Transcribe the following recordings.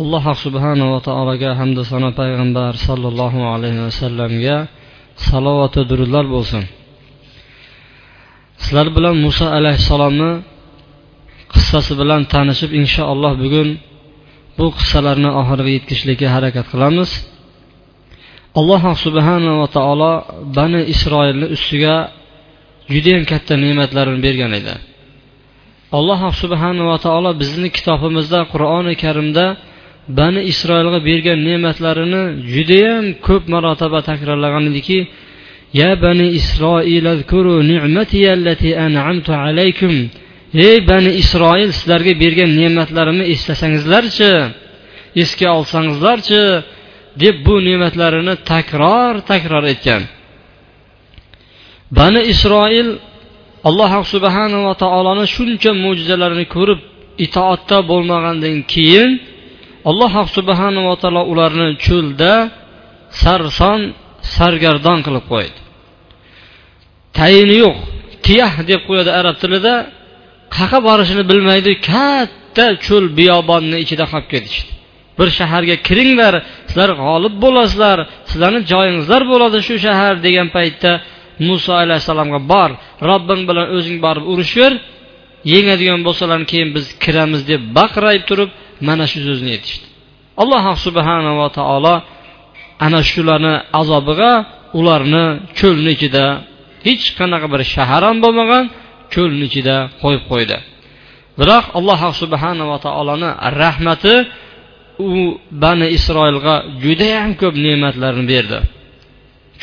alloh subhanava taologa hamda sano payg'ambar sollallohu alayhi vasallamga salovatu durudlar bo'lsin. Sizlar bilan muso alayhissalomni qissasi bilan tanishib inshaalloh bugun bu qissalarni oxiriga yetkazishlikka harakat qilamiz. Alloh subhanava taolo bani isroilni ustiga judayam katta ne'matlarini bergan edi. Alloh subhanava taolo bizni kitobimizda qur'oni karimda bani isroilga bergan ne'matlarini judayam ko'p marotaba takrorlagan ediki ya bani isroil alaykum. Ey bani isroil sizlarga bergan ne'matlarimni eslasangizlarchi esga olsangizlarchi deb bu ne'matlarini takror takror etgan. Bani isroil alloh subhanava taoloni shuncha mo'jizalarini ko'rib itoatda bo'lmagandan keyin alloh subhanava taolo ularni cho'lda sarson sargardon qilib qo'ydi. Tayini yo'q tiyah deb qo'yadi arab tilida. Qayoqqa borishini bilmaydi katta cho'l biyobonni ichida qolib ketishdi. Bir shaharga kiringlar sizlar g'olib bo'lasizlar sizlarni joyingizlar bo'ladi shu shahar degan paytda muso alayhissalomga bor robbing bilan o'zing borib urushver yengadigan bo'lsalar keyin biz kiramiz deb baqrayib turib mana shu so'zni aytishdi. Alloh subhanava taolo ana shularni azobiga ularni cho'lni ichida hech qanaqa bir shahar ham bo'lmagan cho'lni ichida qo'yib qo'ydi. Biroq alloh subhanava taoloni rahmati u bani isroilga judayam ko'p ne'matlarni berdi.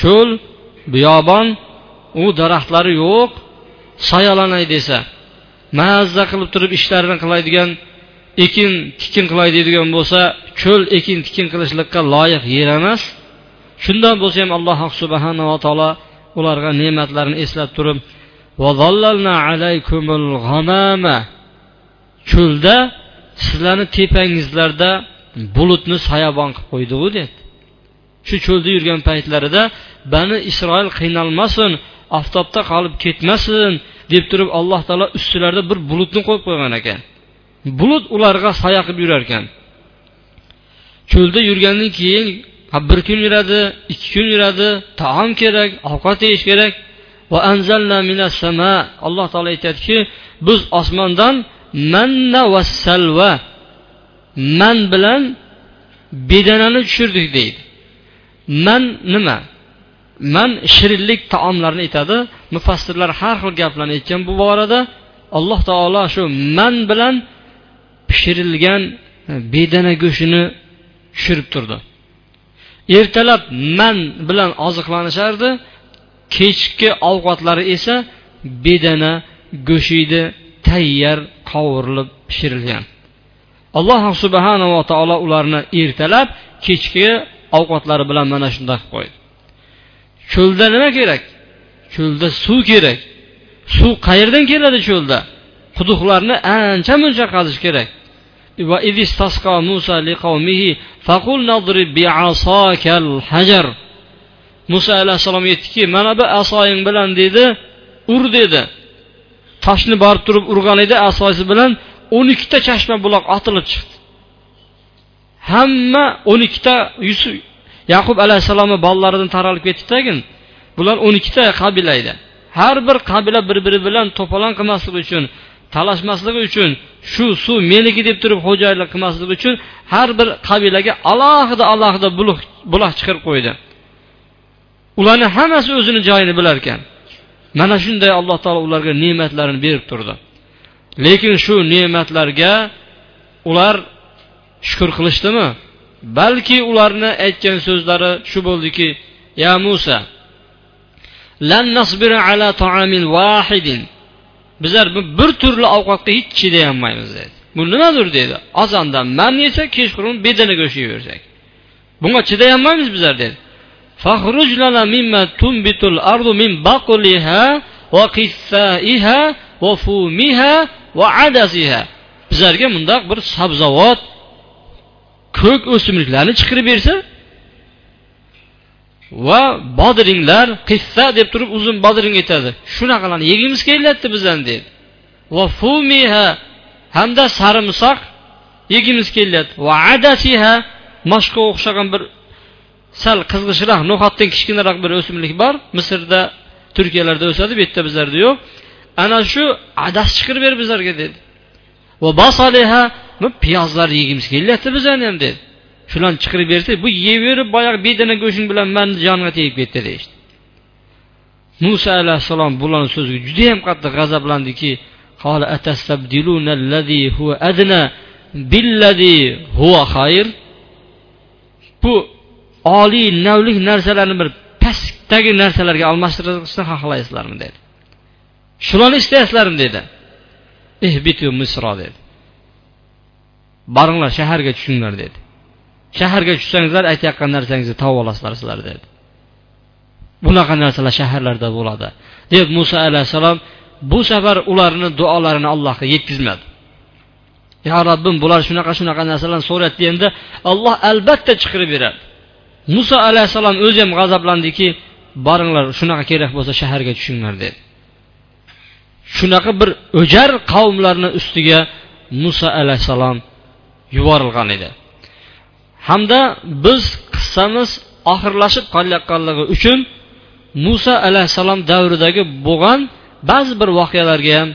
Cho'l biyobon u daraxtlari yo'q soyalanay desa mazza qilib turib ishlarini qiladigan ekin tikin qilay deydigan bo'lsa cho'l ekin tikin qilishlikqa loyiq yer emas. Shundan bo'lsa ham alloh subhanava taolo ularga ne'matlarini eslab turib cho'lda sizlarni tepangizlarda bulutni soyabon qilib qo'ydiku dedi. Shu cho'lda yurgan paytlarida bani isroil qiynalmasin oftobda qolib ketmasin deb turib alloh taolo ustilarida bir bulutni qo'yib qo'ygan ekan. Bulut ularga soya qilib yurar ekan cho'lda yurgandan keyin bir kun yuradi ikki kun yuradi taom kerak ovqat yeyish kerak. Va anzalna minas sama. Alloh taolo aytadiki biz osmondan manna va salva man bilan bedanani tushirdik deydi. Man nima? Man shirinlik taomlarni aytadi. Mufassirlar har xil gaplarni aytgan bu borada alloh taolo shu man bilan pishirilgan e, bedana go'shtini tushirib turdi. Ertalab man bilan oziqlanishardi kechki ovqatlari esa bedana go'shti tayyor qovurilib pishirilgan. Alloh subhanava taolo ularni ertalab kechki ovqatlari bilan mana shunday qilib qo'ydi. Cho'lda nima kerak? Cho'lda suv kerak. Suv qayerdan keladi cho'lda? Quduqlarni ancha muncha qazish kerak. وإذ استسقى موسى لقومه فقل نضرب بعصاك الحجر muso alayhissalom aytdiki mana bu asoying bilan dedi ur dedi toshni borib turib urgan edi asosi bilan o'n ikkita chashma buloq otilib chiqdi hamma o'n ikkita yusuf yaqub alayhissalomni bolalaridan taralib ketdidagin bular o'n ikkita qabila edi har bir qabila bir biri bilan to'polon qilmasligi uchun talashmasligi uchun shu suv meniki deb turib xo'jayinlik qilmasligi uchun har bir qabilaga alohida alohida buloq chiqarib qo'ydi. Ularni hammasi o'zini joyini bilar ekan. Mana shunday alloh taolo ularga ne'matlarini berib turdi. Lekin shu ne'matlarga ular shukur qilishdimi? Balki ularni aytgan so'zlari shu bo'ldiki ya musa lan nasbira ala ta'amin wahidin. bizlar bir turli ovqatga hech chidayolmaymiz dedi bu nimadir dedi azondan man yesak kechqurun bedana go'sht yeyversak bunga chiday olmaymiz bizlar dedi فاخرج لنا مما تنبت الأرض من بقلها وقثائها وفومها وعدسها bizlarga mundoq bir sabzavot ko'k o'simliklarni chiqarib bersa va bodringlar qissa deb turib uzun bodring aytadi. Shunaqalarni yegimiz kelyapti bizani deydi va fumiha hamda sarimsoq yegimiz kelyapti. Va adasiha moshga o'xshagan bir sal qizg'ishroq no'xatdan kichkinaroq bir o'simlik bor. Misrda turkiyalarda o'sadi bu yerda bizlarda yo'q. Ana shu adas chiqirib ber bizlarga dedi. Va basaliha piyozlar yegimiz kelyapti bizani ham dedi. Shularni chiqarib bersa bu yeyverib boyagi bedana go'shting bilan mani jonimga tegib ketdi deyishdi. Muso alayhissalom bularni so'ziga judayam qattiq g'azablandiki bu oliy navlik narsalarni bir pastdagi narsalarga almashtirishni xohlaysizlarmi dedi. Shularni istayapsizlarmi dedi. Eh, Ihbitu misro dedi. Boringlar shaharga tushinglar dedi. Shaharga tushsangizlar aytayotgan narsangizni topib olasizlar sizlar dedi. Bunaqa narsalar shaharlarda bo'ladi. Deb muso alayhissalom bu safar ularni duolarini allohga yetkazmadi. Yo robbim bular shunaqa shunaqa narsalarni so'rayapti endi olloh albatta chiqarib beradi. Muso alayhissalom o'zi ham g'azablandiki boringlar shunaqa kerak bo'lsa shaharga tushinglar dedi. Shunaqa bir o'jar qavmlarni ustiga muso alayhissalom yuborilgan edi. Hamda biz qissamiz oxirlashib qolayotganligi uchun muso alayhissalom davridagi bo'lgan ba'zi bir voqealarga ham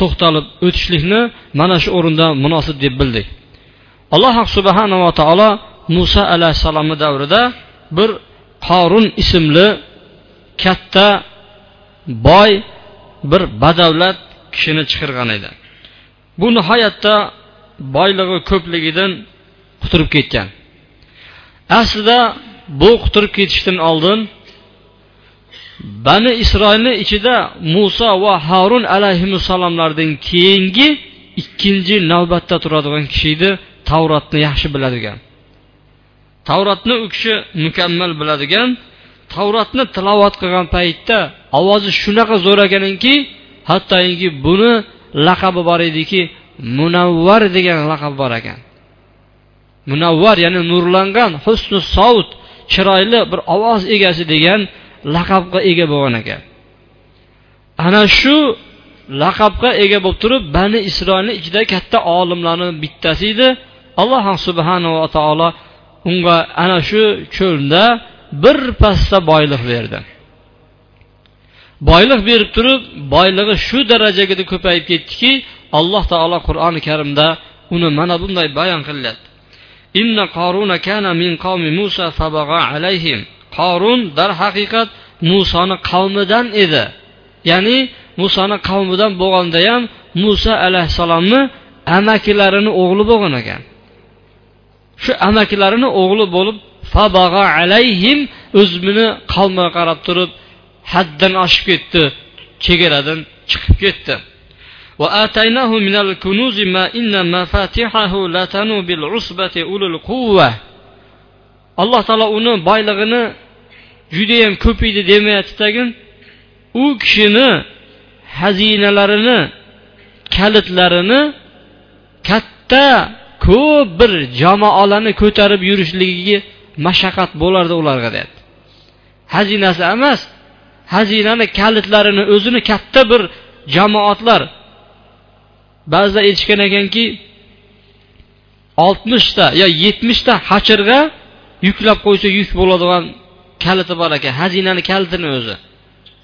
to'xtalib o'tishlikni mana shu o'rinda munosib deb bildik. Alloh subhanava taolo muso alayhissalomni davrida bir qorun ismli katta boy bir badavlat kishini chiqargan edi. Bu nihoyatda boyligi ko'pligidan quturib ketgan. Aslida bu quturib ketishdan oldin bani isroilni ichida muso va harun alayhissalomlardan keyingi ikkinchi navbatda turadigan kishi edi tavrotni yaxshi biladigan. Tavrotni u kishi mukammal biladigan tavrotni tilovat qilgan paytda ovozi shunaqa zo'r ekanki hattoki buni laqabi bor ediki munavvar degan laqab bor ekan. Munavvar ya'ni nurlangan husni sovut chiroyli bir ovoz egasi degan laqabga ega bo'lgan ekan. Ana shu laqabga ega bo'lib turib bani isroilni ichida katta olimlarni bittasi edi. Alloh subhanava taolo unga ana shu cho'lda bir pasda boylik berdi. Boylik berib turib boyligi shu darajagada ko'payib ketdiki alloh taolo qur'oni karimda uni mana bunday bayon qilyapti inna qoruna kana min qavmi musa fabaga alayhim. Qorun darhaqiqat musoni qavmidan edi. Ya'ni musoni qavmidan bo'lganda ham muso alayhissalomni amakilarini o'g'li bo'lgan ekan. Shu amakilarini o'g'li bo'lib fabaga alayhim o'zini qavmiga qarab turib haddan oshib ketdi chegaradan chiqib ketdi. وآتيناه من الكنوز ما إن مفاتحه لتنو بالعصبة أولي القوة alloh taolo uni boylig'ini judayam ko'paydi demayapti tagin u kishini xazinalarini kalitlarini katta ko'p bir jamoalarni ko'tarib yurishligiga mashaqqat bo'lardi ularga deyapti xazinasi emas xazinani kalitlarini o'zini katta bir jamoatlar ba'zida aytishgan ekanki oltmishta yo yetmishta hachirga yuklab qo'ysa yuk bo'ladigan kaliti bor ekan. Xazinani kalitini o'zi.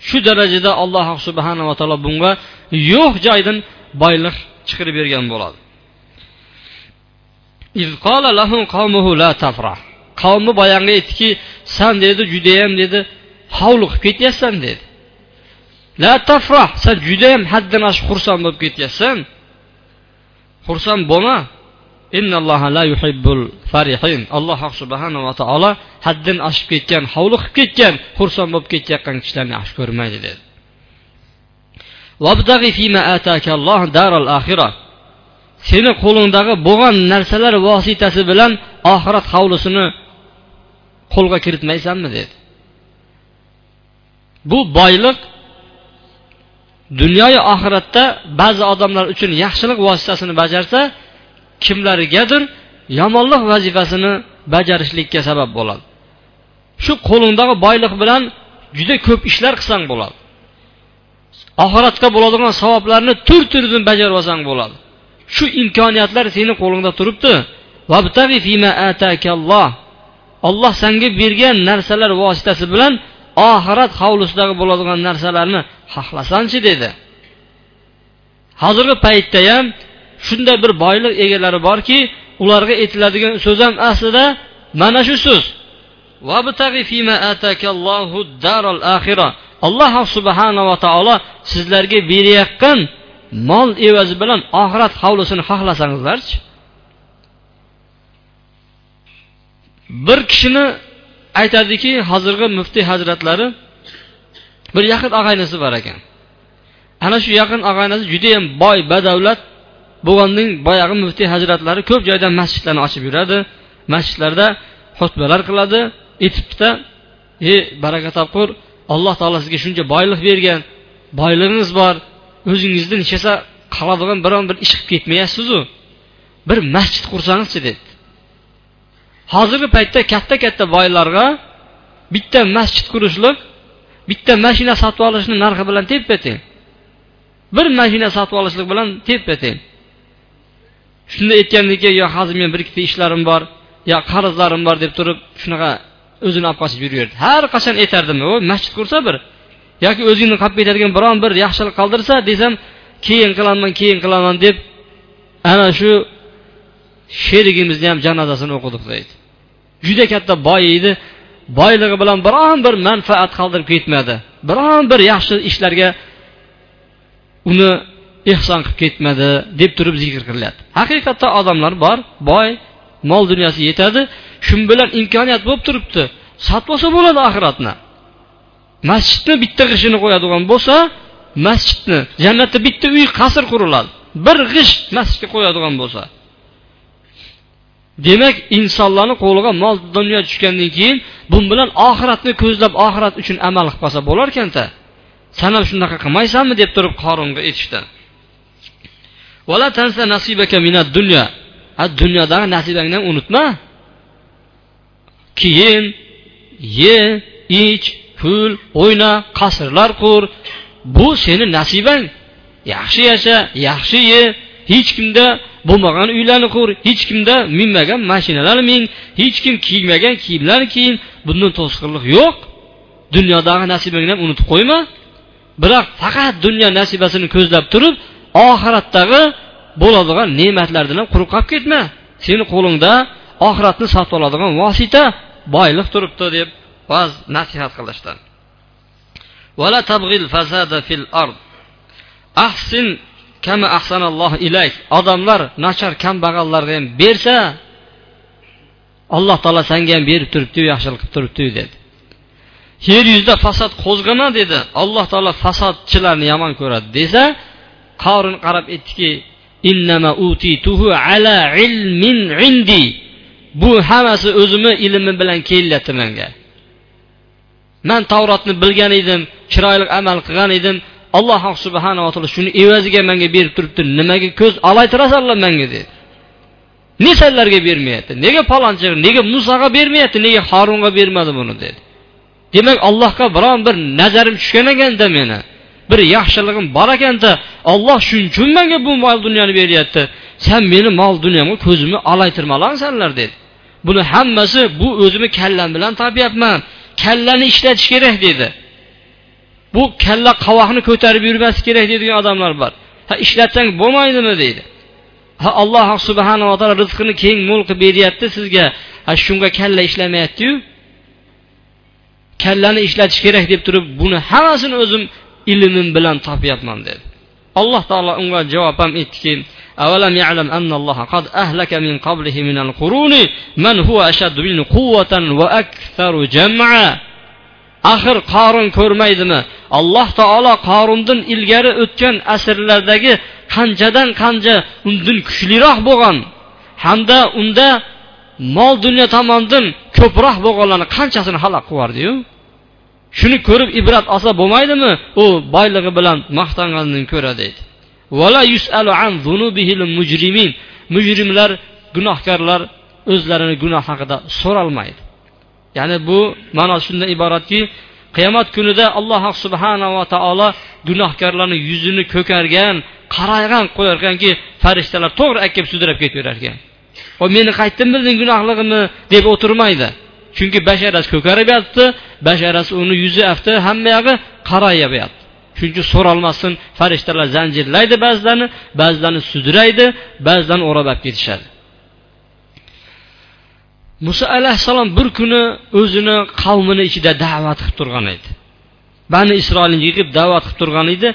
Shu darajada alloh subhanava taolo bunga yo'q joydan boylik chiqarib bergan bo'ladi. Qavmi boyagi aytdiki san dedi judayam dedi hovliqib ketyapsan dedi. La tafrah san judayam haddan oshib xursand bo'lib ketyapsan xursand bo'lma. Alloh subhanava taolo haddan oshib ketgan hovliqib ketgan xursand bo'lib ketayotgan kishilarni yaxshi ko'rmaydi dedi. Seni qo'lingdagi bo'lgan narsalar vositasi bilan oxirat hovlisini qo'lga kiritmaysanmi dedi. Bu boylik dunyoyu oxiratda ba'zi odamlar uchun yaxshilik vositasini bajarsa kimlargadir yomonlik vazifasini bajarishlikka sabab bo'ladi. Shu qo'lingdagi boylik bilan juda ko'p ishlar qilsang bo'ladi. Oxiratga bo'ladigan savoblarni tur turini bajarib olsang bo'ladi. Shu imkoniyatlar seni qo'lingda turibdi. Olloh senga bergan narsalar vositasi bilan oxirat hovlisidagi bo'ladigan narsalarni xohlasanchi dedi. Hozirgi paytda ham shunday bir boylik egalari borki ularga aytiladigan so'z ham aslida mana shu so'z. Alloh subhanava taolo sizlarga berayotgan mol evazi bilan oxirat hovlisini xohlasangizlarchi. Bir kishini aytadiki hozirgi muftiy hazratlari bir yaqin og'aynisi bor ekan. Ana shu yaqin og'aynisi judayam boy badavlat bo'lgandan boyagi muftiy hazratlari ko'p joydan masjidlarni ochib yuradi. Masjidlarda xutbalar qiladi aytibdida e baraka topqur alloh taolo sizga shuncha boylik bergan boylig'ingiz bor o'zingizdan nechasa narsa qiladigan biron bir ish qilib ketmayapsizu. Bir masjid qursangizchi? deb hozirgi paytda katta katta boylarga bitta masjid qurishlik bitta mashina sotib olishni narxi bilan teppa teng bir mashina sotib olishlik bilan teppa teng shunda aytgandiki yo hozir men bir ikkita ishlarim bor yo qarzlarim bor deb turib shunaqa o'zini olib qochib yuraverdi har qachon aytardim u masjid qursa bir yoki o'zingni qolib ketadigan biron bir yaxshilik qoldirsa desam keyin qilaman keyin qilaman deb ana shu sherigimizni ham janozasini o'qidik deydi. Juda katta boy edi. Boyligi bilan biron bir manfaat qoldirib ketmadi. Biron bir yaxshi ishlarga uni ehson qilib ketmadi deb turib zikr qilyapti haqiqatda odamlar bor boy mol dunyosi yetadi. Shu bilan imkoniyat bo'lib turibdi. Sotib olsa bo'ladi oxiratni. Masjidni bitta g'ishini qo'yadigan bo'lsa masjidni jannatda bitta uy qasr quriladi. Bir g'isht masjidga qo'yadigan bo'lsa. Demak insonlarni qo'liga mol dunyo tushgandan keyin bu bilan oxiratni ko'zlab oxirat uchun amal qilib qolsa bo'larkanda san ham shunaqa qilmaysanmi? deb turib qoringa aytishdi. Dunyodagi nasibangni unutma. Kiyin ye ich kul o'yna qasrlar qur. Bu seni nasibang. Yaxshi yasha yaxshi ye. Hech kimda bo'lmagan uylarni qur. Hech kimda minmagan mashinalarni min hech kim kiymagan kiyimlarni kiyin bundan to'sqinlik yo'q. Dunyodagi nasibangni ham unutib qo'yma. Biroq faqat dunyo nasibasini ko'zlab turib oxiratdagi bo'ladigan ne'matlardan ham quruq qolib ketma. Seni qo'lingda oxiratni sotib oladigan vosita boylik turibdi deb vaz nasihat qilishdi ahsin kama ahsanalloh ilayk. Odamlar nachar kambag'allarga ham bersa alloh taolo senga ham berib turibdi yaxshilik qilib turibdi dedi. Yer yuzida fasod qo'zg'ama dedi. Alloh taolo fasodchilarni yomon ko'radi desa qorin qarab aytdiki ala ilmin indi. Bu hammasi o'zimni ilmim bilan kelyapti menga. Man tavrotni bilgan edim chiroyli amal qilgan edim alloh subhanava taolo shuni evaziga menga berib turibdi. Nimaga ko'z olaytirasanlar menga dedi nesalarga bermayapti? Nega palonchi nega musoga bermayapti? Nega horunga bermadi buni dedi. Demak allohga biron bir nazarim tushgan ekanda meni. Bir yaxshiligim bor ekanda. Olloh shuning uchun menga bu mol dunyoni beryapti. San meni mol dunyomga ko'zimni olaytirmalasanlar dedi. Buni hammasi bu o'zimni kallam bilan topyapman. Kallani ishlatish kerak dedi. bu kalla qovoqni ko'tarib yurmasi kerak deydigan odamlar bor ha ishlatsang bo'lmaydimi deydi ha alloh subhanava taolo rizqini keng mo'l qilib beryapti sizga ha shunga kalla ishlamayaptiyu kallani ishlatish kerak deb turib buni hammasini o'zim ilmim bilan topyapman dedi alloh taolo unga javob ham aytdiki أولم يعلم أن الله قد أهلك من قبله من القرون من هو أشد منه قوة وأكثر جمعا axir qorin ko'rmaydimi? Alloh taolo qorindan ilgari o'tgan asrlardagi qanchadan qancha undan kuchliroq bo'lgan hamda unda mol dunyo tomonidan ko'proq bo'lganlarni qanchasini halok qilibyubordiyu shuni ko'rib ibrat olsa bo'lmaydimi? U boyligi bilan maqtangandan ko'ra deydi. Mujrimlar gunohkorlar o'zlarini gunoh haqida so'ralmaydi. Ya'ni bu ma'no shundan iboratki qiyomat kunida alloh subhanava taolo gunohkorlarni yuzini ko'kargan qaraygan qo'yar ekanki farishtalar to'g'ri kelib sudrab ketaverar ekan meni qaytdim bilding gunohligimni deb o'tirmaydi. Chunki basharasi ko'karib yotibdi basharasi uni yuzi afti hamma yog'i qorayapyapti shuning uchun so'ralmasdan farishtalar zanjirlaydi ba'zilarni ba'zilarni sudraydi ba'zilarni o'rab olib ketishadi. Muso alayhissalom bir kuni o'zini qavmini ichida da'vat qilib turgan edi. Bani isroilni yig'ib da'vat qilib turgan edi.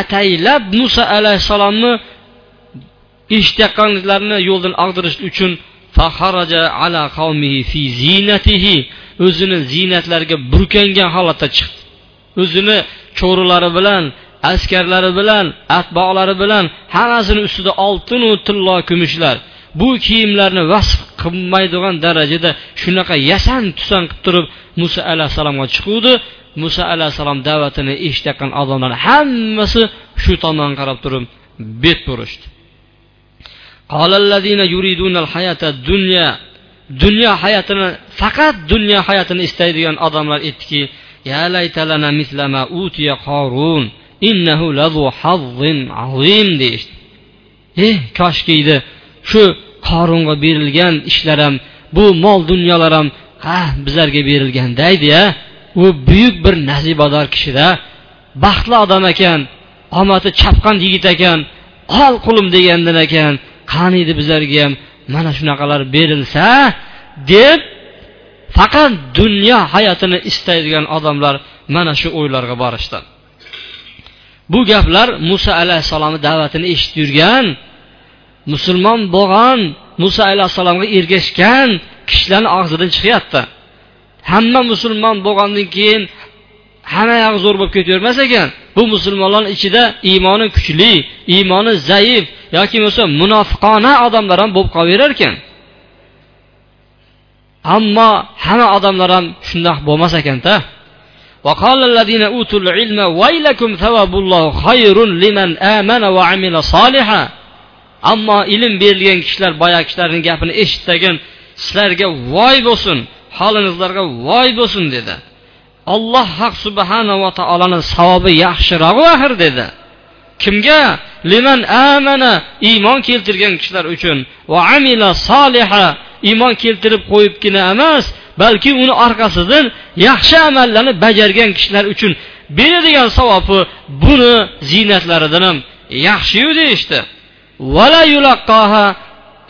Ataylab muso alayhissalomni eshitayotganliklarini yo'ldan og'dirish uchun ala fi zinatihi o'zini ziynatlariga burkangan holatda chiqdi. O'zini cho'rilari bilan askarlari bilan atbolari bilan hammasini ustida oltinu tillo kumushlar bu kiyimlarni vasf qilmaydigan darajada shunaqa yasan tusan qilib turib muso alayhissalomga chiquvdi. Muso alayhissalom da'vatini eshitayotgan odamlar hammasi shu tomonga qarab turib bet burishdi dunyo hayotini faqat dunyo hayotini istaydigan odamlar aytdiki ya laytalana mislama utiya qorun innahu lazu hazzin azim deyishdi. Eh koshkiydi shu qorunga berilgan ishlar ham bu mol dunyolar ham ha bizlarga berilgandaydi ya u buyuk bir nasibador kishida baxtli odam ekan omadi chapqan yigit ekan ol qulim degandan ekan qaniydi bizlarga ham mana shunaqalar berilsa deb faqat dunyo hayotini istaydigan odamlar mana shu o'ylarga borishdi. Bu gaplar muso alayhissalomni da'vatini eshitib yurgan musulmon bo'lgan muso alayhissalomga ergashgan kishilarni og'zidan chiqyapti hamma musulmon bo'lgandan keyin hamma yog'i zo'r bo'lib ketavermas ekan bu musulmonlarni ichida iymoni kuchli iymoni zaif yoki bo'lmasa munofiqona odamlar ham bo'lib qolaverar ekan ammo hamma odamlar ham shundoq bo'lmas ekanda وقال الذين أوتوا العلم ويلكم ثواب الله خير لمن آمن وعمل صالحا ammo ilm berilgan kishilar boyagi kishilarni gapini eshitdagin sizlarga voy bo'lsin holingizlarga voy bo'lsin dedi. Alloh haq subhanava taoloni savobi yaxshirog'u axir dedi. Kimga? Liman amana iymon keltirgan kishilar uchun. Va amila soliha iymon keltirib qo'yibgina emas balki uni orqasidan yaxshi amallarni bajargan kishilar uchun beradigan savobi buni ziynatlaridan ham yaxshiyu deyishdi.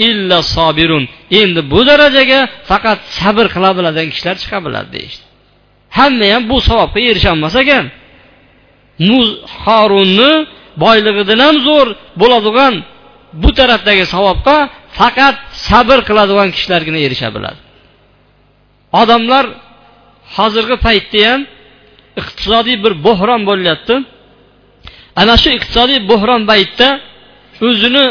Illa sobirun endi bu darajaga faqat sabr qila biladigan kishilar chiqa biladi deyishdi. Hamma ham bu savobga erisholmas ekan. Horunni boyligidan ham zo'r bo'ladigan bu tarafdagi savobga faqat sabr qiladigan kishilargina erisha biladi. Odamlar hozirgi paytda ham iqtisodiy bir bo'hron bo'lyapti. Ana shu iqtisodiy bo'hron paytda o'zini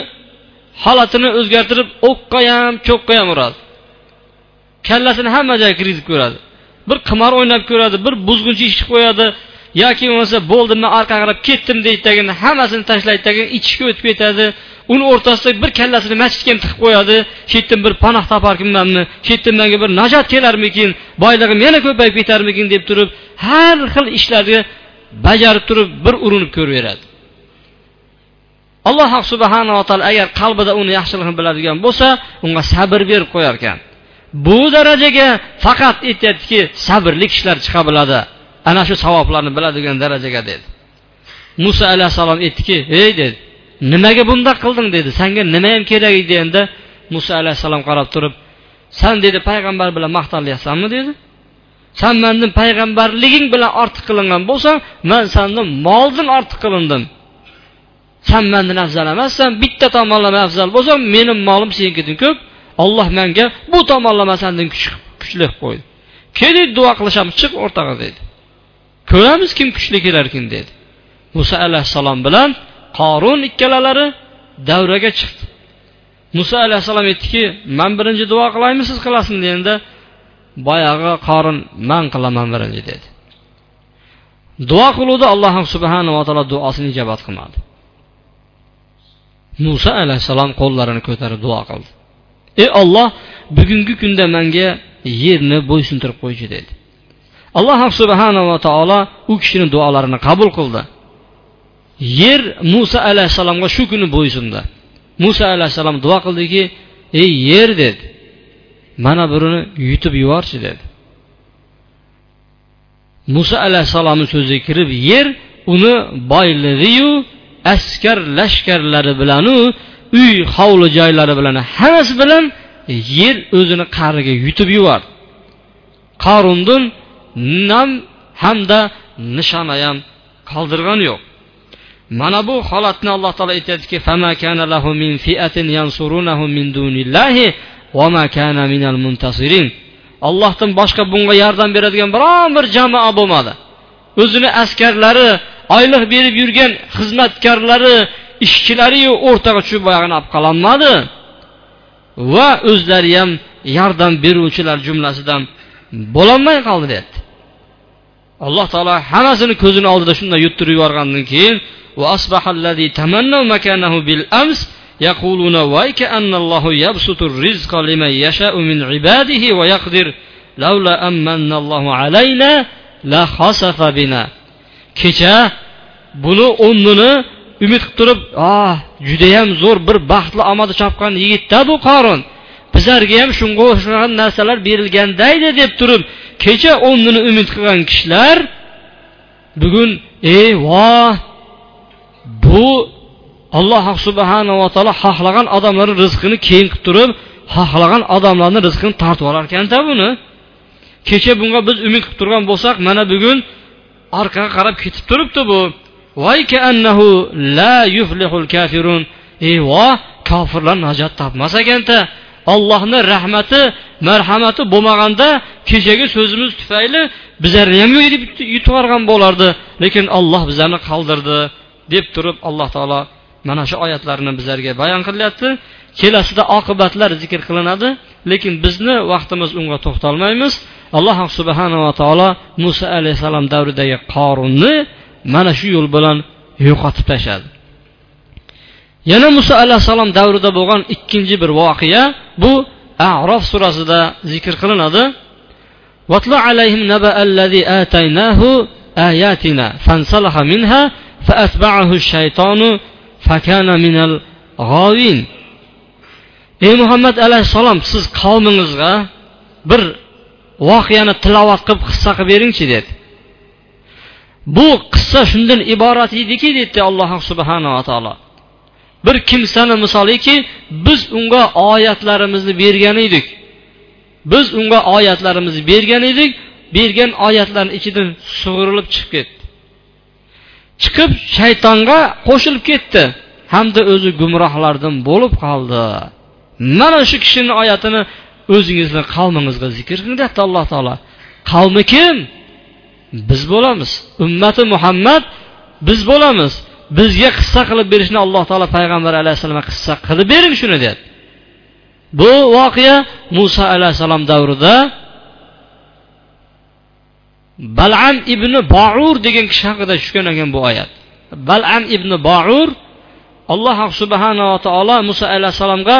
holatini o'zgartirib o'qqa ham cho'qqa ham uradi. Kallasini hamma joyga kirgizib ko'radi. Bir qimor o'ynab ko'radi bir buzg'unchi ish qo'yadi. Yoki bo'lmasa bo'ldi man orqaga qarab ketdim deydi tagin hammasini tashlaydi tagin ichishga o'tib ketadi. Uni o'rtasida bir kallasini masjidga ham tiqib qo'yadi. Shu yerdan bir panoh toparkanmanmi shu yerdan manga bir najot kelarmikin? Boylig'im yana ko'payib ketarmikin? deb turib har xil ishlarni bajarib turib bir urinib ko'raveradi alloh subhanava taolo agar qalbida uni yaxshiligini biladigan bo'lsa unga sabr berib qo'yar ekan. Bu darajaga faqat aytyaptiki sabrli kishilar chiqa biladi. Ana shu savoblarni biladigan darajaga dedi. Muso alayhissalom aytdiki ey dedi nimaga bundoq qilding? dedi sanga nima ham kerak? edi endi muso alayhissalom qarab turib san dedi payg'ambar bilan maqtanyapsanmi dedi. San mandan payg'ambarliging bilan ortiq qilingan bo'lsang man sandan moldan ortiq qilindim. San afzal emassan bitta tomonlama afzal bo'lsang meni molim senikidan ko'p olloh menga bu tomonlama sandan kuchli qilib qo'ydi keling duo qilishamiz chiq o'rtaga dedi. Ko'ramiz kim kuchli kelarkin dedi. Muso alayhissalom bilan qorun ikkalalari davraga chiqdi muso alayhissalom aytdiki man birinchi duo qilaymi siz qilasizmi deganda boyag'i qorin man qilaman birinchi dedi. Duo qiluvdi alloh subhanava taolo duosini ijobat qilmadi muso alayhissalom qo'llarini ko'tarib duo qildi. Ey olloh bugungi kunda menga yerni bo'ysuntirib qo'ychi dedi. Alloh subhanava taolo u kishini duolarini qabul qildi. Yer muso alayhissalomga shu kuni bo'ysundi. Muso alayhissalom duo qildiki ey yer dedi. Mana birini yutib yuborchi dedi. Muso alayhissalomni so'ziga kirib yer uni boylig'iyu askar lashkarlari bilanu uy hovli joylari bilan hammasi bilan yer o'zini qa'riga yutib yubordi. Qorundin nam hamda nishona ham qoldirgani yo'q. Mana bu holatni alloh taolo aytyaptiki Allohdan boshqa bunga yordam beradigan biron bir jamoa bo'lmadi. O'zini askarlari oylik berib yurgan xizmatkorlari ishchilariyu o'rtaga tushib boyag'ini olib qololmadi va o'zlari ham yordam beruvchilar jumlasidan bo'lolmay qoldi deyapti alloh taolo hammasini ko'zini oldida shunday yuttirib yuborgandan keyin وأصبح الذي تمنوا مكانه بالأمس يقولون ويك أن الله يبسط الرزق لمن يشاء من عباده ويقدر لولا أمن الله علينا لخسف بنا kecha buni o'rnini umid qilib turib ah. judayam zo'r bir baxtli omadi chopgan yigitda bu qorin. Bizlarga ham shunga o'xshagan narsalar berilgandaydi deb turib kecha o'rnini umid qilgan kishilar bugun ey voh bu alloh subhanava taolo xohlagan odamlarni rizqini keyin qilib turib xohlagan odamlarni rizqini tortib olar ekanda buni. Kecha bunga biz umid qilib turgan bo'lsak mana bugun orqaga qarab ketib turibdi bu ey voh kofirlar najot topmas ekanda. Ollohni rahmati marhamati bo'lmaganda kechagi so'zimiz tufayli bizlarni ham yutib yuborgan bo'lardi. Lekin olloh bizlarni qoldirdi deb turib alloh taolo mana shu oyatlarni bizlarga bayon qilyapti. Kelasida oqibatlar zikr qilinadi lekin bizni vaqtimiz unga to'xtalmaymiz. Alloh subhanava taolo muso alayhissalom davridagi qorunni mana shu yo'l bilan yo'qotib tashladi yana muso alayhissalom davrida bo'lgan ikkinchi bir voqea bu arof surasida zikr qilinadi واتل عليهم نبأ الذي آتيناه آياتنا فانسلخ منها فأتبعه الشيطان فكان من الغاوين ey muhammad alayhissalom siz qavmingizga bir voqeani tilovat qilib qissa qilib beringchi dedi Bu qissa shundan iborat ediki deydi alloh subhanava taolo. Bir kimsani misoliki biz unga oyatlarimizni bergan edik. Biz unga oyatlarimizni bergan edik bergan oyatlarni ichidan sug'urilib chiqib ketdi. Chiqib shaytonga qo'shilib ketdi. Hamda o'zi gumrohlardan bo'lib qoldi. Mana shu kishini oyatini o'zingizni qavmingizga zikr qiling deyapti alloh taolo. Qavmi kim? Biz bo'lamiz. Ummati muhammad biz bo'lamiz. Bizga qissa qilib berishni alloh taolo payg'ambar alayhissalomga qissa qilib bering shuni deyapti bu voqea muso alayhissalom davrida balam ibn bour degan kishi haqida tushgan ekan bu oyat. Balam ibn bour alloh subhanava taolo muso alayhissalomga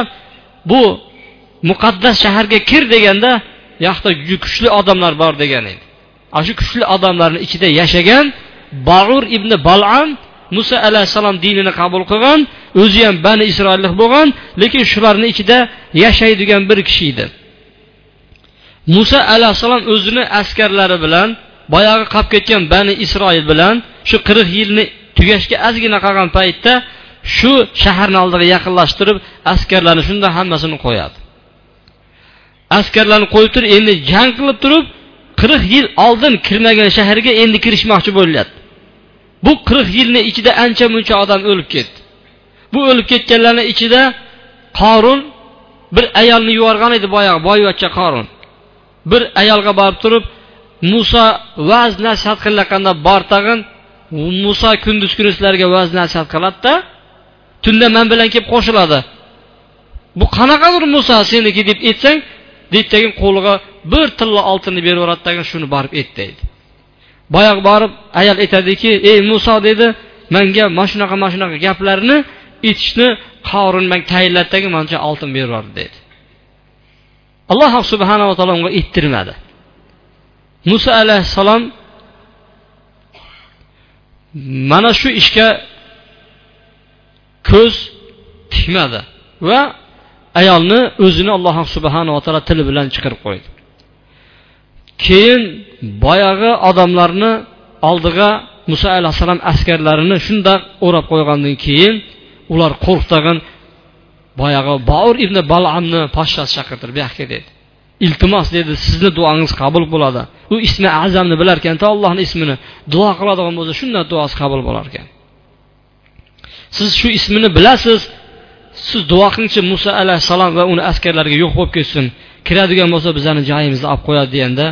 bu muqaddas shaharga kir deganda yoqda kuchli odamlar bor degan edi ana shu kuchli odamlarni ichida yashagan baur ibn balam muso alayhissalom dinini qabul qilgan o'zi ham bani isroillik bo'lgan lekin shularni ichida yashaydigan bir kishi edi. Muso alayhissalom o'zini askarlari bilan boyagi qolib ketgan bani isroil bilan shu qirq yilni tugashga ozgina qolgan paytda shu shaharni oldiga yaqinlashtirib askarlarni shunda hammasini qo'yadi. Askarlarni qo'yib turib endi jang qilib turib qirq yil oldin kirmagan shaharga endi kirishmoqchi bo'lyapti. Bu qirq yilni ichida ancha muncha odam o'lib ketdi. Bu o'lib ketganlarni ichida qorun bir ayolni yuborgan edi boyagi boyvachcha qorun bir ayolga borib turib muso vaz nasihat qilayotganda bor tag'in muso kunduz kuni sizlarga vaz nasihat qiladida tunda man bilan kelib qo'shiladi. Bu qanaqadir muso seniki deb aytsang deydi qo'liga bir tilla oltinni berib yuboradi shuni borib et deydi boyagi borib ayol aytadiki ey muso dedi manga mana shunaqa mana shunaqa gaplarni aytishni qorin man tayinladidagi mancha oltin berib dedi. Alloh subhanava taolo unga ayttirmadi muso alayhissalom mana shu ishga ko'z tikmadi va ayolni o'zini alloh subhanava taolo tili bilan chiqarib qo'ydi. Keyin boyagi odamlarni oldiga muso alayhissalom askarlarini shundoq o'rab qo'ygandan keyin ular qo'rqtag'in boyagi baur ibn balamni poshshasi chaqirtir bu yoqqa dedi. Iltimos dedi sizni duongiz qabul bo'ladi. U ismi azamni bilarkanda allohni ismini. Duo qiladigan bo'lsa shundan duosi qabul bo'lar ekan. Siz shu ismini bilasiz siz duo qilingchi muso alayhissalom va uni askarlariga yo'q bo'lib ketsin. Kiradigan bo'lsa bizani joyimizni olib qo'yadi deganda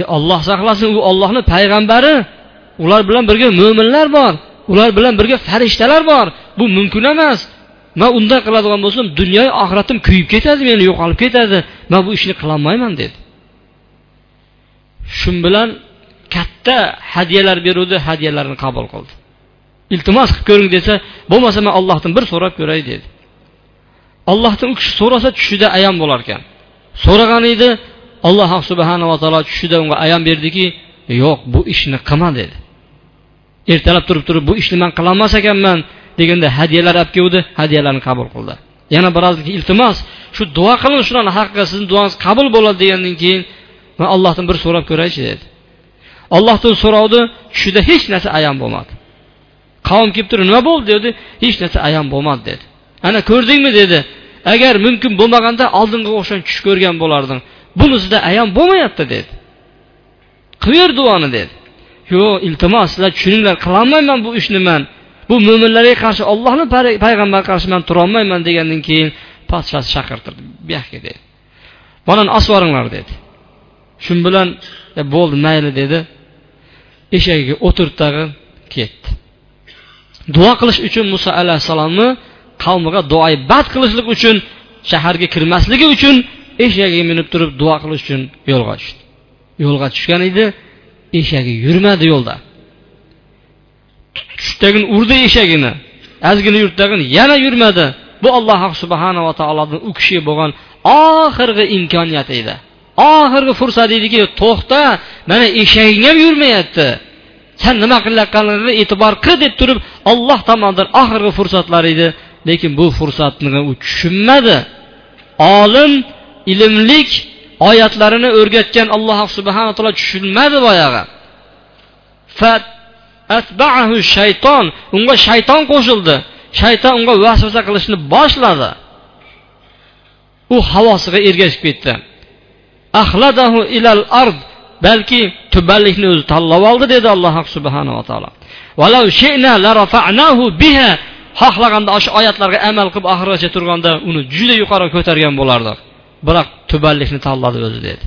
e olloh saqlasin u ollohni payg'ambari. Ular bilan birga mo'minlar bor. Ular bilan birga farishtalar bor. Bu mumkin emas. Man unday qiladigan bo'lsam dunyo oxiratim kuyib ketadi meni yo'qolib ketadi. Man bu ishni qilolmayman dedi. Shu bilan katta hadyalar beruvdi hadyalarni qabul qildi. Iltimos qilib ko'ring desa bo'lmasa man allohdan bir so'rab ko'ray dedi. Ollohdan u kishi so'rasa tushida ayon bo'lar ekan so'ragan edi alloh subhanava taolo tushida unga ayon berdiki yo'q bu ishni qilma dedi. Ertalab turib turib bu ishni man qilolmas ekanman deganda hadyalar olib keldi hadyalarni qabul qildi. Yana biroz iltimos shu duo qiling shularni haqqiga sizni duongiz qabul bo'ladi degandan keyin man allohdan bir so'rab ko'raychi dedi. Allohdan so'rovdi tushida hech narsa ayon bo'lmadi. Qavm kelib turib nima bo'ldi? dedi hech narsa ayon bo'lmadi dedi. Ana ko'rdingmi? dedi. Agar mumkin bo'lmaganda oldingi o'xshagan tush ko'rgan bo'larding. Bunisida ayon bo'lmayapti dedi. Qilaver duoni dedi. Yo'q iltimos sizlar tushuninglar qilolmayman bu ishni man bu mo'minlarga qarshi ollohni payg'ambariga qarshi man turolmayman degandan keyin podshasi chaqirtirdi. Bu yoqqa dedi. Bolani yuboringlar dedi. Shu bilan e, bo'ldi mayli dedi. Eshagiga o'tirdi tag'in ketdi. Duo qilish uchun muso alayhissalomni qavmiga duoyi bad qilishlik uchun shaharga kirmasligi uchun eshagiga minib turib duo qilish uchun yo'lga tushdi. Yo'lga tushgan edi eshagi yurmadi yo'lda. Tushdagin urdi eshagini. Ozgina yurtdagin yana yurmadi. Bu alloh subhanava taoloni u kishiga bo'lgan oxirgi imkoniyati edi. Oxirgi fursat ediki to'xta mana eshaging ham yurmayapti. San nima qilayotganingni e'tibor qil deb turib olloh tomonidan oxirgi fursatlar edi. Lekin bu fursatni u tushunmadi. Olim ilmlik oyatlarini o'rgatgan alloh subhana taolo tushunmadi boyag'i. Atbaahu shayton unga shayton qo'shildi. Shayton unga vasvasa qilishni boshladi. U havosiga ergashib ketdi. Ahladahu ilal ard balki tubanlikni o'zi tanlab oldi dedi alloh subhanava taolo. Valau shina la rafa'nahu biha xohlaganda o'sha oyatlarga amal qilib oxirigacha turganda uni juda yuqori ko'targan bo'lardik biroq tubanlikni tanladi o'zi dedi.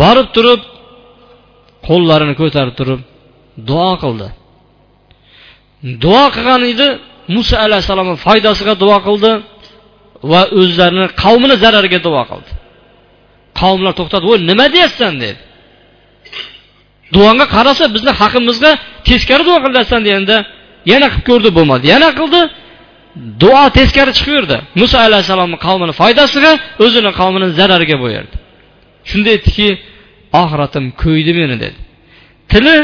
Borib turib qo'llarini ko'tarib turib duo qildi. Duo qilgan edi muso alayhissalomni foydasiga duo qildi va o'zlarini qavmini zarariga duo qildi. Qavmlar to'xtadi voy nima deyapsan? dedi. Duoga qarasa bizni haqimizga teskari duo qilyapsan deganda yana qilib ko'rdi bo'lmadi. Yana qildi duo teskari chiqaverdi muso alayhissalomni qavmini foydasiga o'zini qavmini zarariga bo'yardi shunda aytdiki oxiratim ko'ydi meni dedi. Tili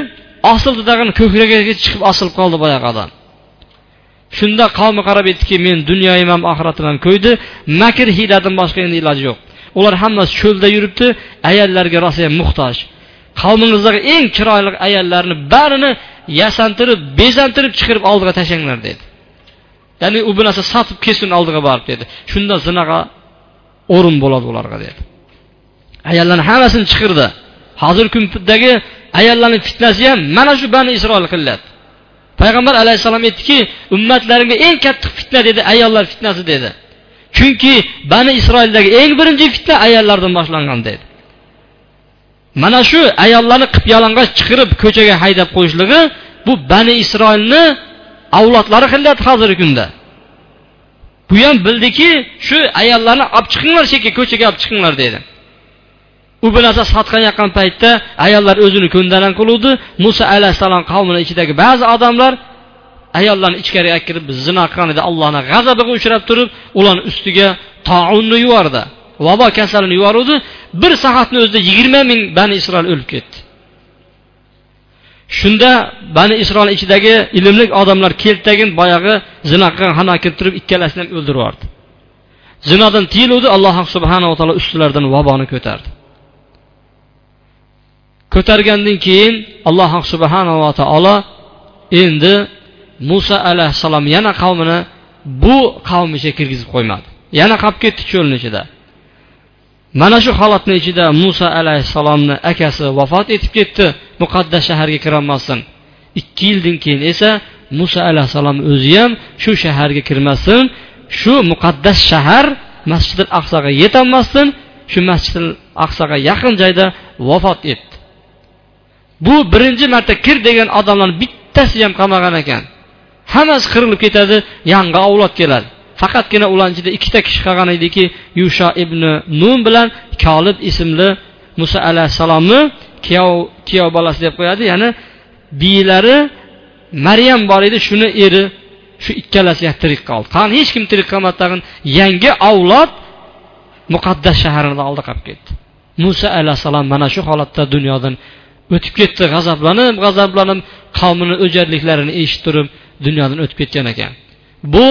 osildi tag'in ko'kragiga chiqib osilib qoldi boyagi odam. Shunda qavmi qarab aytdiki men dunyoyim ham oxiratim ham ko'ydi makr hiyladan boshqa endi iloji yo'q. Ular hammasi cho'lda yuribdi ayollarga rosayam muhtoj. Qavmingizdagi eng chiroyli ayollarni barini yasantirib bezantirib chiqirib oldiga tashlanglar dedi. Ya'ni u bu narsa sotib kelsin oldiga borib dedi. Shunda zinaga o'rin bo'ladi ularga dedi. Ayollarni hammasini chiqirdi. Hozirgi kundagi ayollarni fitnasi ham mana shu bani isroil qilyapti payg'ambar alayhissalom aytdiki ummatlarimga eng katta fitna dedi ayollar fitnasi dedi. Chunki bani isroildagi eng birinchi fitna ayollardan boshlangan dedi. Mana shu ayollarni qip yalang'och chiqirib ko'chaga haydab qo'yishligi bu bani isroilni avlodlari qilyapti hozirgi kunda. Bu ham bildiki shu ayollarni olib chiqinglar chekka ko'chaga olib chiqinglar dedi u bir narsa sotqan yoqqan paytda ayollar o'zini ko'ndalang qiluvdi. Muso alayhissalom qavmini ichidagi ba'zi odamlar ayollarni ichkariga kirib zino qilgan edi allohni g'azabiga uchrab turib ularni ustiga taunni yubordi. Vabo kasalini yuboruvdi. Bir soatni o'zida yigirma ming bani isroil o'lib ketdi. Shunda bani isroil ichidagi ilmli odamlar keltagin boyagi zino qilgan xona kelib turib ikkalasini ham o'ldirib yubordi zinodan tiyiluvdi alloh subhanava taolo ustilaridan vaboni ko'tardi. Ko'targandan keyin alloh subhanava taolo endi muso alayhissalom yana qavmini bu qavm ichiga kirgizib qo'ymadi. Yana qolib ketdi cho'lni ichida. Mana shu holatni ichida muso alayhissalomni akasi vafot etib ketdi muqaddas shaharga kirolmasdan ikki yildan keyin esa muso alayhissalom o'zi ham shu shaharga kirmasdan shu muqaddas shahar masjidil aqsoga yetolmasdan shu masjidil aqsoga yaqin joyda vafot etdi. Bu birinchi marta kir degan odamlarni bittasi ham qolmagan ekan. Hammasi qirilib ketadi yangi avlod keladi. Faqatgina ularni ichida ikkita kishi qolgan ediki yusha ibn nun bilan kolib ismli muso alayhissalomni kuyov kuyov bolasi deb qo'yadi. Ya'ni biylari maryam bor edi shuni eri shu ikkalasi tirik qoldi. Qani hech kim tirik qolmadi. Tag'in yangi avlod muqaddas shaharni oldi qolib ketdi. Muso alayhissalom mana shu holatda dunyodan o'tib ketdi. G'azablanib g'azablanib qavmini o'jarliklarini eshitib turib dunyodan o'tib ketgan ekan. Bu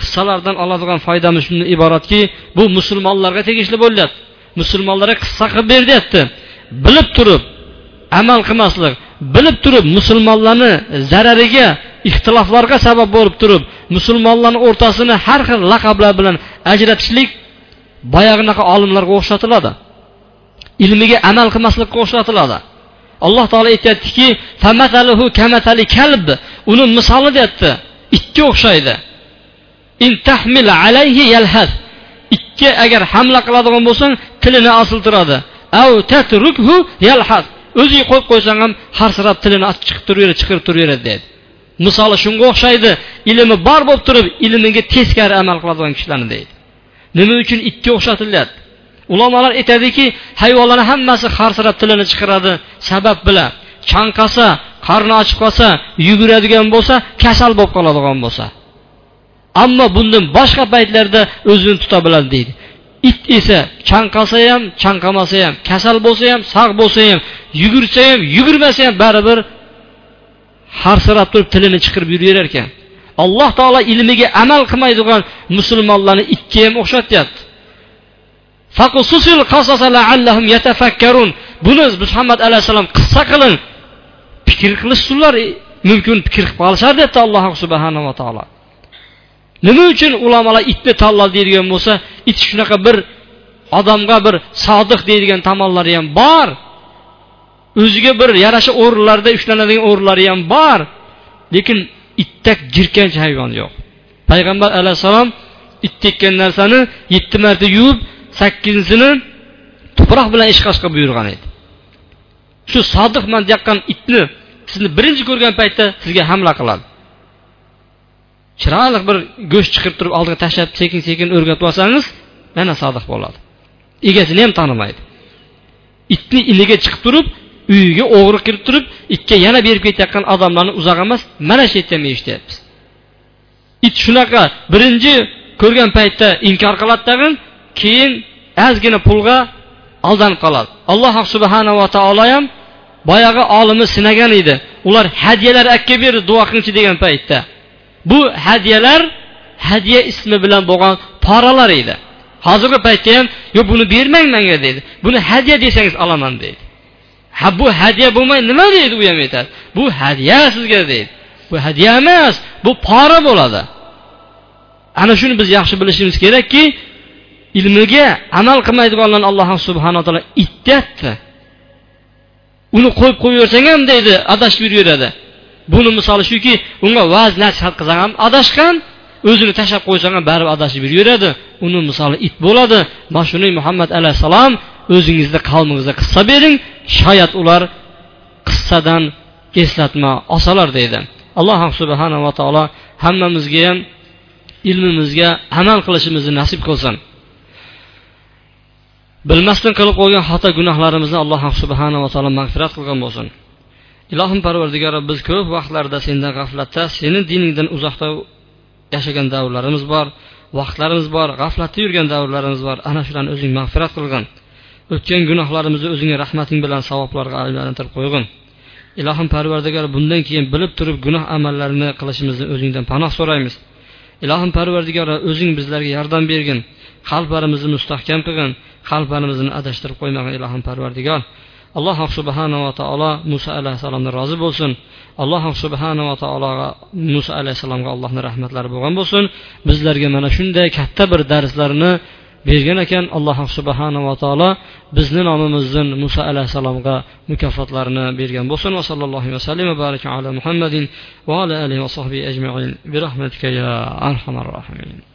qissalardan oladigan foydamiz shundan iboratki bu musulmonlarga tegishli bo'lyapti musulmonlarga qissa qilib ber deyapti. Bilib turib amal qilmaslik bilib turib musulmonlarni zarariga ixtiloflarga sabab bo'lib turib musulmonlarni o'rtasini har xil laqablar bilan ajratishlik boyaginaqa olimlarga o'xshatiladi. Ilmiga amal qilmaslikka o'xshatiladi. Alloh taolo aytyaptiki uni misoli deyapti itga o'xshaydi. Ikki agar hamla qiladigan bo'lsang tilini osiltiradi o'ziga qo'yib qo'ysang ham harsirab tilini chiqib turaveradi chiqirib turaveradi deydi misoli shunga o'xshaydi ilmi bor bo'lib turib ilmiga teskari amal qiladigan kishilarni deydi nima uchun itga o'xshatilyapti ulamolar aytadiki hayvonlarni hammasi harsirab tilini chiqaradi sabab bilan chanqasa qarni ochib qolsa yuguradigan bo'lsa kasal bo'lib qoladigan bo'lsa ammo bundan boshqa paytlarda o'zini tuta biladi deydi. It esa chanqasa ham chanqamasa ham kasal bo'lsa ham sog' bo'lsa ham yugursa ham yugurmasa ham baribir harsirab turib tilini chiqirib yuraverar ekan. Alloh taolo ilmiga amal qilmaydigan musulmonlarni itga ham o'xshatyapti. Buni muhammad alayhissalom qissa qiling fikr qilishsinlar mumkin fikr qilib qolishar debdi alloh subhanava taolo. Nima uchun ulamolar itni tanladi deydigan bo'lsa it shunaqa bir odamga bir sodiq deydigan tomonlari ham bor. O'ziga bir yarasha o'rinlarda ushlanadigan o'rinlari ham bor. Lekin itdak jirkanch hayvon yo'q. Payg'ambar alayhissalom it tekkan narsani yetti marta yuvib sakkizinchisini tuproq bilan ishqashga buyurgan edi. Shu sodiqman deyotgan itni sizni birinchi ko'rgan paytda sizga hamla qiladi. Chiroyli bir go'sht chiqib turib oldiga tashlab sekin sekin o'rgatib olsangiz mana sodiq bo'ladi. Egasini ham tanimaydi. Itni iliga chiqib turib uyiga o'g'ri kirib turib itga yana berib ketayotgan odamlarni uzoq emas mana shu yerda eshityapmiz it shunaqa birinchi ko'rgan paytda inkor qiladi tag'in keyin ozgina pulga aldanib qoladi. Alloh subhanava taolo ham boyagi olimni sinagan edi. Ular hadyalar akka berdi duo qilingchi degan paytda. Bu hadyalar hadya ismi bilan bo'lgan poralar edi. Hozirgi paytda ham yo'q buni bermang manga deydi. Buni hadya desangiz olaman deydi. Ha bu hadya bo'lmay nima? deydi u ham aytadi bu hadya sizga deydi. Bu hadya emas bu pora bo'ladi. Ana shuni biz yaxshi bilishimiz kerakki ilmiga amal qilmaydiganlarni alloh subhanaa taolo it uni qo'yib qo'yaversang ham deydi adashib yuraveradi. Buni misoli shuki unga vaz nasihat qilsang ham adashgan o'zini tashlab qo'ysang ham baribir adashib yuraveradi uni misoli it bo'ladi. Mana shuni muhammad alayhissalom o'zingizni qavmingizga qissa bering. Shoyat ular qissadan eslatma olsalar deydi. Alloh subhanava taolo hammamizga ham ilmimizga amal qilishimizni nasib qilsin. Bilmasdan qilib qo'ygan xato gunohlarimizni alloh subhanava taolo mag'firat qilgan bo'lsin. Ilohim parvardigori biz ko'p vaqtlarda sendan g'aflatda seni diningdan uzoqda yashagan davrlarimiz bor vaqtlarimiz bor g'aflatda yurgan davrlarimiz bor. Ana shularni o'zing mag'firat qilgin. O'tgan gunohlarimizni o'zingni rahmating bilan savoblarga aylantirib qo'ygin. Ilohim parvardigor bundan keyin bilib turib gunoh amallarni qilishimizni o'zingdan panoh so'raymiz. Ilohim parvardigor o'zing bizlarga yordam bergin. Qalblarimizni mustahkam qilgin. Qalblarimizni adashtirib qo'ymagin ilohim parvardigor. Alloh subhanava taolo muso alayhissalomdan rozi bo'lsin. Alloh subhanava taologa muso alayhissalomga allohni rahmatlari bo'lgan bo'lsin. Bizlarga mana shunday katta bir darslarni bergan ekan. Alloh subhanava taolo bizni nomimizdan muso alayhissalomga mukofotlarni bergan bo'lsin. Va sallallohu vasallam va baraka ala muhammadin va ala alihi va sohbi ajmain. Bi rahmatika ya arhamar rohimin